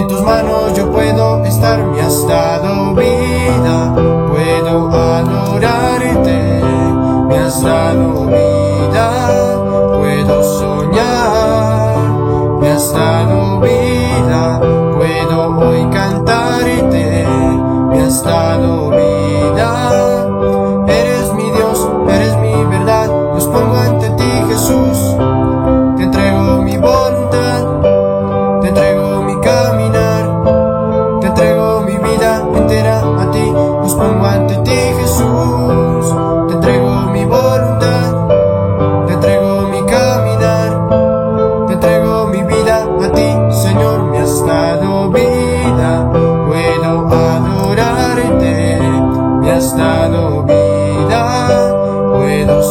En tus manos yo puedo estar, me has dado vida, puedo adorarte, me has dado vida.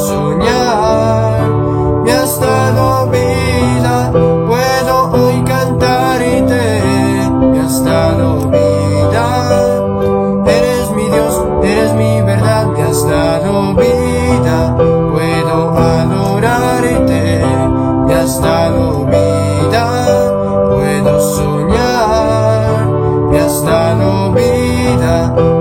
soñar, me has dado vida, puedo hoy cantarte, me has dado vida, eres mi Dios, eres mi verdad, me has dado vida, puedo adorarte, me has dado vida, puedo soñar, me has dado vida.